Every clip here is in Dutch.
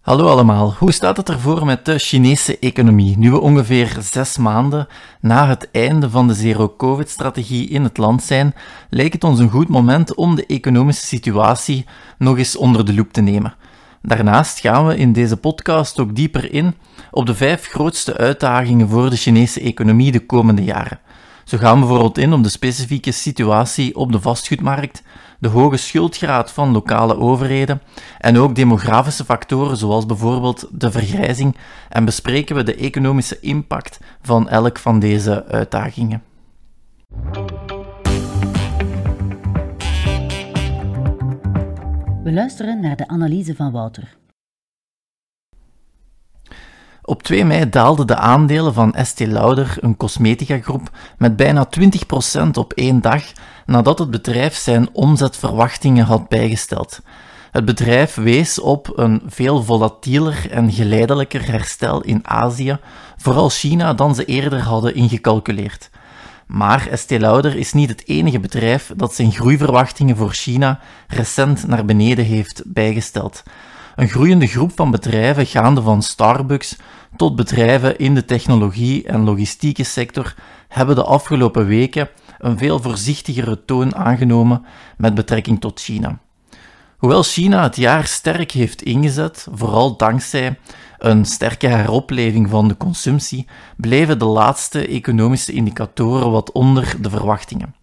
Hallo allemaal, hoe staat het ervoor met de Chinese economie? Nu we ongeveer zes maanden na het einde van de zero-covid-strategie in het land zijn, lijkt het ons een goed moment om de economische situatie nog eens onder de loep te nemen. Daarnaast gaan we in deze podcast ook dieper in op de vijf grootste uitdagingen voor de Chinese economie de komende jaren. Zo gaan we bijvoorbeeld in op de specifieke situatie op de vastgoedmarkt, de hoge schuldgraad van lokale overheden en ook demografische factoren zoals bijvoorbeeld de vergrijzing en bespreken we de economische impact van elk van deze uitdagingen. We luisteren naar de analyse van Wouter. Op 2 mei daalden de aandelen van Estée Lauder, een cosmetica-groep, met bijna 20% op één dag nadat het bedrijf zijn omzetverwachtingen had bijgesteld. Het bedrijf wees op een veel volatieler en geleidelijker herstel in Azië, vooral China, dan ze eerder hadden ingecalculeerd. Maar Estée Lauder is niet het enige bedrijf dat zijn groeiverwachtingen voor China recent naar beneden heeft bijgesteld. Een groeiende groep van bedrijven, gaande van Starbucks tot bedrijven in de technologie- en logistieke sector, hebben de afgelopen weken een veel voorzichtigere toon aangenomen met betrekking tot China. Hoewel China het jaar sterk heeft ingezet, vooral dankzij een sterke heropleving van de consumptie, bleven de laatste economische indicatoren wat onder de verwachtingen.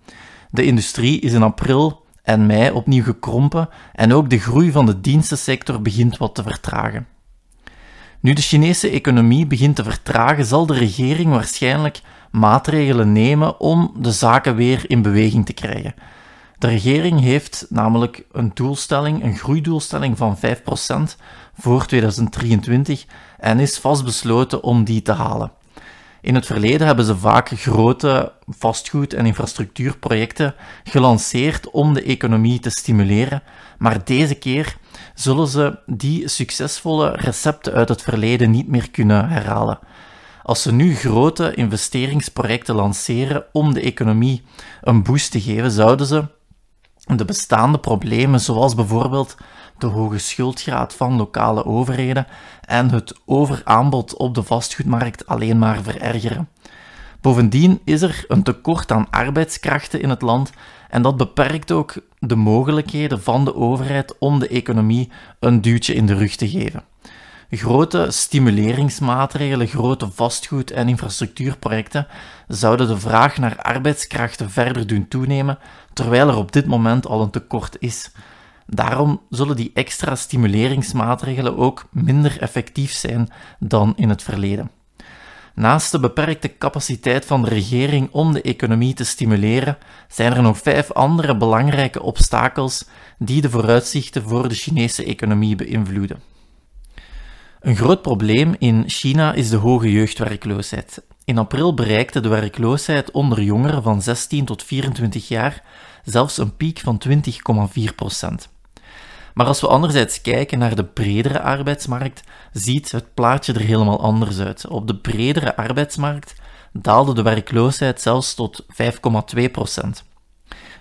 De industrie is in april en mei opnieuw gekrompen en ook de groei van de dienstensector begint wat te vertragen. Nu de Chinese economie begint te vertragen, zal de regering waarschijnlijk maatregelen nemen om de zaken weer in beweging te krijgen. De regering heeft namelijk een doelstelling, een groeidoelstelling van 5% voor 2023 en is vastbesloten om die te halen. In het verleden hebben ze vaak grote vastgoed- en infrastructuurprojecten gelanceerd om de economie te stimuleren, maar deze keer zullen ze die succesvolle recepten uit het verleden niet meer kunnen herhalen. Als ze nu grote investeringsprojecten lanceren om de economie een boost te geven, zouden ze de bestaande problemen, zoals bijvoorbeeld de hoge schuldgraad van lokale overheden en het overaanbod op de vastgoedmarkt alleen maar verergeren. Bovendien is er een tekort aan arbeidskrachten in het land en dat beperkt ook de mogelijkheden van de overheid om de economie een duwtje in de rug te geven. Grote stimuleringsmaatregelen, grote vastgoed- en infrastructuurprojecten zouden de vraag naar arbeidskrachten verder doen toenemen, terwijl er op dit moment al een tekort is. Daarom zullen die extra stimuleringsmaatregelen ook minder effectief zijn dan in het verleden. Naast de beperkte capaciteit van de regering om de economie te stimuleren, zijn er nog vijf andere belangrijke obstakels die de vooruitzichten voor de Chinese economie beïnvloeden. Een groot probleem in China is de hoge jeugdwerkloosheid. In april bereikte de werkloosheid onder jongeren van 16 tot 24 jaar zelfs een piek van 20,4 procent. Maar als we anderzijds kijken naar de bredere arbeidsmarkt, ziet het plaatje er helemaal anders uit. Op de bredere arbeidsmarkt daalde de werkloosheid zelfs tot 5,2 procent.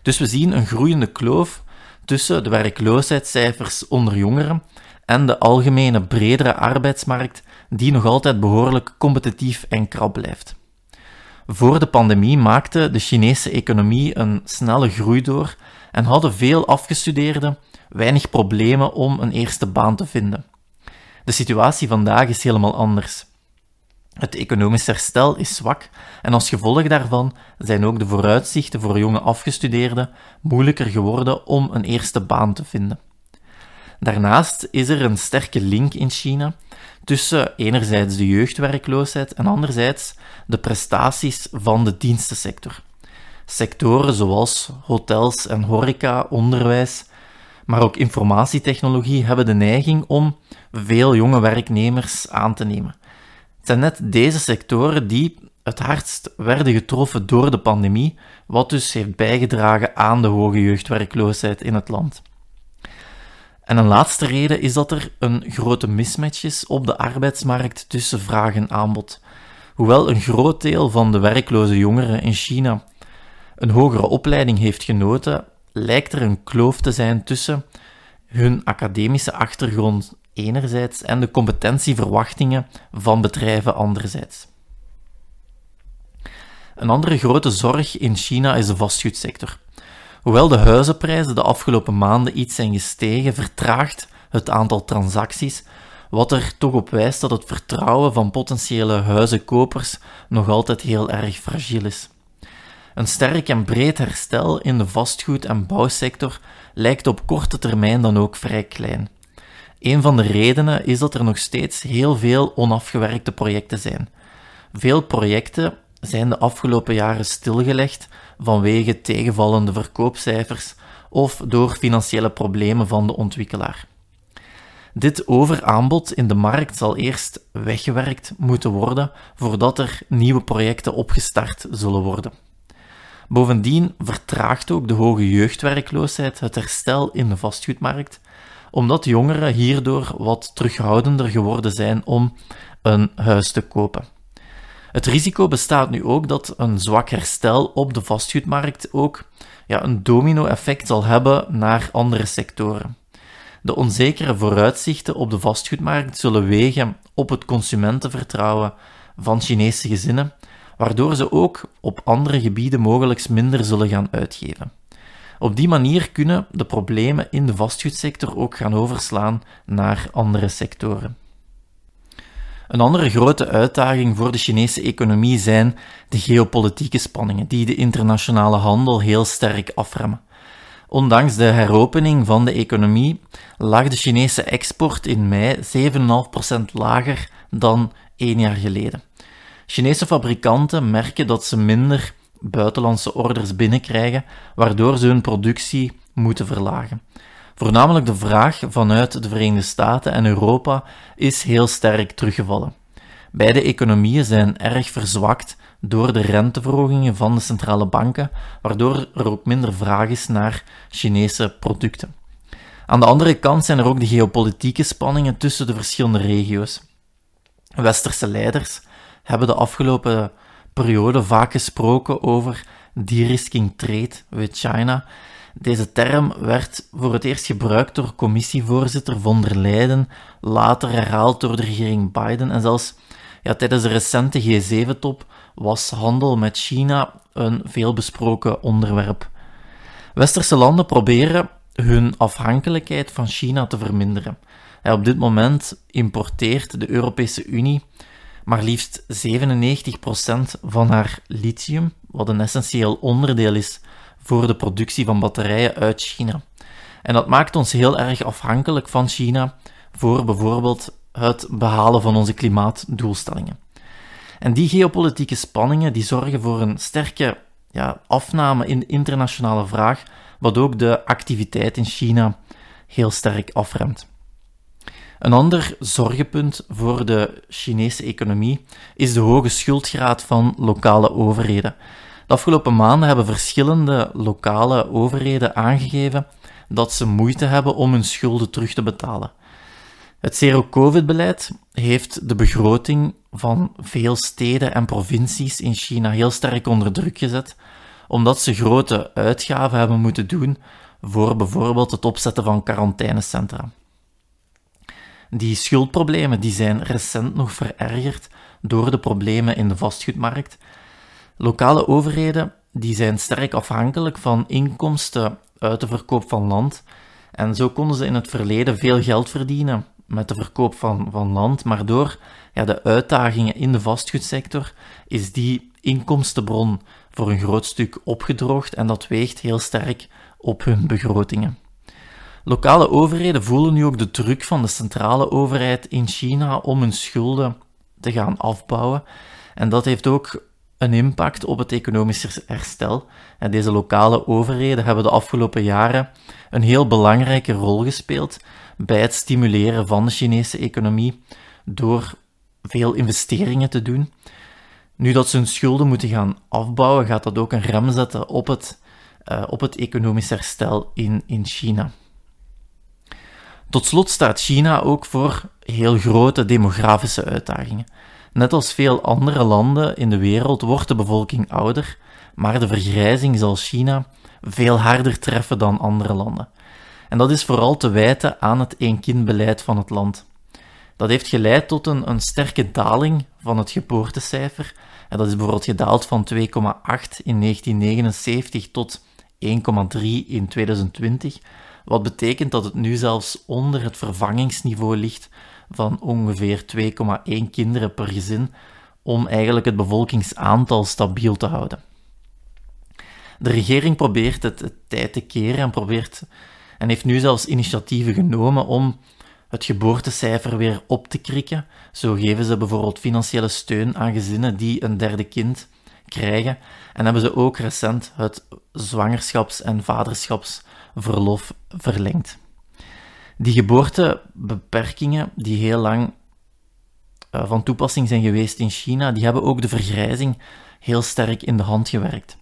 Dus we zien een groeiende kloof tussen de werkloosheidscijfers onder jongeren en de algemene bredere arbeidsmarkt, die nog altijd behoorlijk competitief en krap blijft. Voor de pandemie maakte de Chinese economie een snelle groei door en hadden veel afgestudeerden weinig problemen om een eerste baan te vinden. De situatie vandaag is helemaal anders. Het economisch herstel is zwak en als gevolg daarvan zijn ook de vooruitzichten voor jonge afgestudeerden moeilijker geworden om een eerste baan te vinden. Daarnaast is er een sterke link in China tussen enerzijds de jeugdwerkloosheid en anderzijds de prestaties van de dienstensector. Sectoren zoals hotels en horeca, onderwijs maar ook informatietechnologie hebben de neiging om veel jonge werknemers aan te nemen. Het zijn net deze sectoren die het hardst werden getroffen door de pandemie, wat dus heeft bijgedragen aan de hoge jeugdwerkloosheid in het land. En een laatste reden is dat er een grote mismatch is op de arbeidsmarkt tussen vraag en aanbod. Hoewel een groot deel van de werkloze jongeren in China een hogere opleiding heeft genoten, lijkt er een kloof te zijn tussen hun academische achtergrond enerzijds en de competentieverwachtingen van bedrijven anderzijds. Een andere grote zorg in China is de vastgoedsector. Hoewel de huizenprijzen de afgelopen maanden iets zijn gestegen, vertraagt het aantal transacties, wat er toch op wijst dat het vertrouwen van potentiële huizenkopers nog altijd heel erg fragiel is. Een sterk en breed herstel in de vastgoed- en bouwsector lijkt op korte termijn dan ook vrij klein. Een van de redenen is dat er nog steeds heel veel onafgewerkte projecten zijn. Veel projecten zijn de afgelopen jaren stilgelegd vanwege tegenvallende verkoopcijfers of door financiële problemen van de ontwikkelaar. Dit overaanbod in de markt zal eerst weggewerkt moeten worden voordat er nieuwe projecten opgestart zullen worden. Bovendien vertraagt ook de hoge jeugdwerkloosheid het herstel in de vastgoedmarkt, omdat jongeren hierdoor wat terughoudender geworden zijn om een huis te kopen. Het risico bestaat nu ook dat een zwak herstel op de vastgoedmarkt ook ja, een domino-effect zal hebben naar andere sectoren. De onzekere vooruitzichten op de vastgoedmarkt zullen wegen op het consumentenvertrouwen van Chinese gezinnen, waardoor ze ook op andere gebieden mogelijk minder zullen gaan uitgeven. Op die manier kunnen de problemen in de vastgoedsector ook gaan overslaan naar andere sectoren. Een andere grote uitdaging voor de Chinese economie zijn de geopolitieke spanningen, die de internationale handel heel sterk afremmen. Ondanks de heropening van de economie lag de Chinese export in mei 7,5% lager dan één jaar geleden. Chinese fabrikanten merken dat ze minder buitenlandse orders binnenkrijgen, waardoor ze hun productie moeten verlagen. Voornamelijk de vraag vanuit de Verenigde Staten en Europa is heel sterk teruggevallen. Beide economieën zijn erg verzwakt door de renteverhogingen van de centrale banken, waardoor er ook minder vraag is naar Chinese producten. Aan de andere kant zijn er ook de geopolitieke spanningen tussen de verschillende regio's. Westerse leiders hebben de afgelopen periode vaak gesproken over de-risking trade with China. Deze term werd voor het eerst gebruikt door commissievoorzitter von der Leyen, later herhaald door de regering Biden en zelfs ja, tijdens de recente G7-top was handel met China een veelbesproken onderwerp. Westerse landen proberen hun afhankelijkheid van China te verminderen. op dit moment importeert de Europese Unie maar liefst 97% van haar lithium, wat een essentieel onderdeel is voor de productie van batterijen uit China. En dat maakt ons heel erg afhankelijk van China voor bijvoorbeeld het behalen van onze klimaatdoelstellingen. En die geopolitieke spanningen die zorgen voor een sterke ja, afname in de internationale vraag, wat ook de activiteit in China heel sterk afremt. Een ander zorgenpunt voor de Chinese economie is de hoge schuldgraad van lokale overheden. De afgelopen maanden hebben verschillende lokale overheden aangegeven dat ze moeite hebben om hun schulden terug te betalen. Het zero-covid-beleid heeft de begroting van veel steden en provincies in China heel sterk onder druk gezet, omdat ze grote uitgaven hebben moeten doen voor bijvoorbeeld het opzetten van quarantainecentra. Die schuldproblemen die zijn recent nog verergerd door de problemen in de vastgoedmarkt. Lokale overheden die zijn sterk afhankelijk van inkomsten uit de verkoop van land. En zo konden ze in het verleden veel geld verdienen met de verkoop van, van land, maar door ja, de uitdagingen in de vastgoedsector is die inkomstenbron voor een groot stuk opgedroogd en dat weegt heel sterk op hun begrotingen. Lokale overheden voelen nu ook de druk van de centrale overheid in China om hun schulden te gaan afbouwen. En dat heeft ook een impact op het economisch herstel. En deze lokale overheden hebben de afgelopen jaren een heel belangrijke rol gespeeld bij het stimuleren van de Chinese economie door veel investeringen te doen. Nu dat ze hun schulden moeten gaan afbouwen, gaat dat ook een rem zetten op het, uh, op het economisch herstel in, in China. Tot slot staat China ook voor heel grote demografische uitdagingen. Net als veel andere landen in de wereld wordt de bevolking ouder, maar de vergrijzing zal China veel harder treffen dan andere landen. En dat is vooral te wijten aan het één-kind-beleid van het land. Dat heeft geleid tot een, een sterke daling van het geboortecijfer. En dat is bijvoorbeeld gedaald van 2,8 in 1979 tot 1,3 in 2020. Wat betekent dat het nu zelfs onder het vervangingsniveau ligt van ongeveer 2,1 kinderen per gezin om eigenlijk het bevolkingsaantal stabiel te houden. De regering probeert het, het tijd te keren en, probeert, en heeft nu zelfs initiatieven genomen om het geboortecijfer weer op te krikken. Zo geven ze bijvoorbeeld financiële steun aan gezinnen die een derde kind krijgen. En hebben ze ook recent het zwangerschaps- en vaderschapsverlof verlengd. Die geboortebeperkingen, die heel lang uh, van toepassing zijn geweest in China, die hebben ook de vergrijzing heel sterk in de hand gewerkt.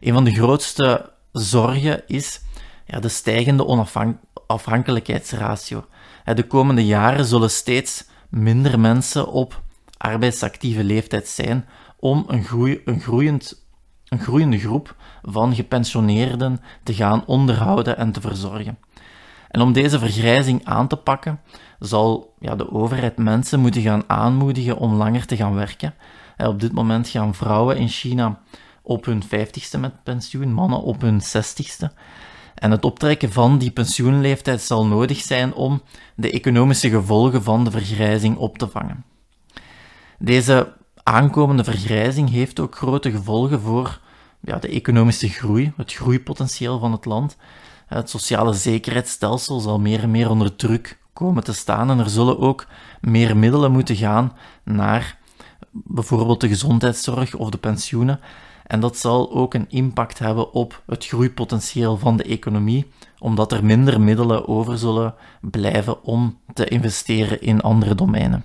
Een van de grootste zorgen is ja, de stijgende onafhankelijkheidsratio. De komende jaren zullen steeds minder mensen op arbeidsactieve leeftijd zijn om een, groei, een, groeiend, een groeiende groep van gepensioneerden te gaan onderhouden en te verzorgen. En om deze vergrijzing aan te pakken, zal ja, de overheid mensen moeten gaan aanmoedigen om langer te gaan werken. En op dit moment gaan vrouwen in China op hun 50ste met pensioen, mannen op hun 60ste. En het optrekken van die pensioenleeftijd zal nodig zijn om de economische gevolgen van de vergrijzing op te vangen. Deze aankomende vergrijzing heeft ook grote gevolgen voor ja, de economische groei, het groeipotentieel van het land. Het sociale zekerheidsstelsel zal meer en meer onder druk komen te staan en er zullen ook meer middelen moeten gaan naar bijvoorbeeld de gezondheidszorg of de pensioenen. En dat zal ook een impact hebben op het groeipotentieel van de economie, omdat er minder middelen over zullen blijven om te investeren in andere domeinen.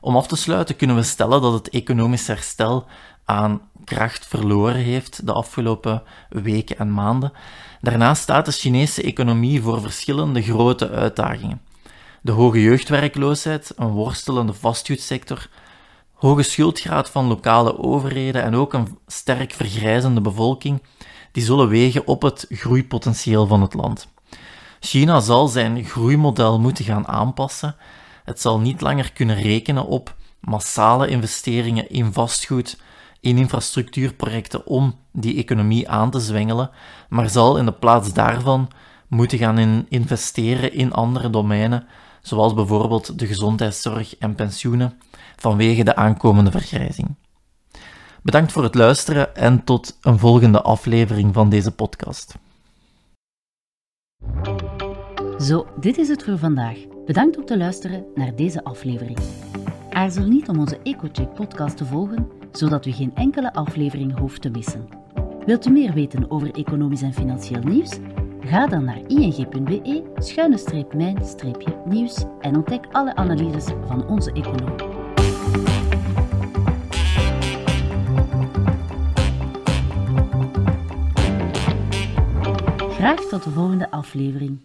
Om af te sluiten kunnen we stellen dat het economisch herstel aan kracht verloren heeft de afgelopen weken en maanden. Daarnaast staat de Chinese economie voor verschillende grote uitdagingen. De hoge jeugdwerkloosheid, een worstelende vastgoedsector, hoge schuldgraad van lokale overheden en ook een sterk vergrijzende bevolking, die zullen wegen op het groeipotentieel van het land. China zal zijn groeimodel moeten gaan aanpassen. Het zal niet langer kunnen rekenen op massale investeringen in vastgoed, in infrastructuurprojecten om die economie aan te zwengelen, maar zal in de plaats daarvan moeten gaan investeren in andere domeinen, zoals bijvoorbeeld de gezondheidszorg en pensioenen, vanwege de aankomende vergrijzing. Bedankt voor het luisteren en tot een volgende aflevering van deze podcast. Zo, dit is het voor vandaag. Bedankt om te luisteren naar deze aflevering. Aarzel niet om onze EcoCheck podcast te volgen zodat u geen enkele aflevering hoeft te missen. Wilt u meer weten over economisch en financieel nieuws? Ga dan naar ing.be-mijn-nieuws en ontdek alle analyses van onze econoom. Graag tot de volgende aflevering.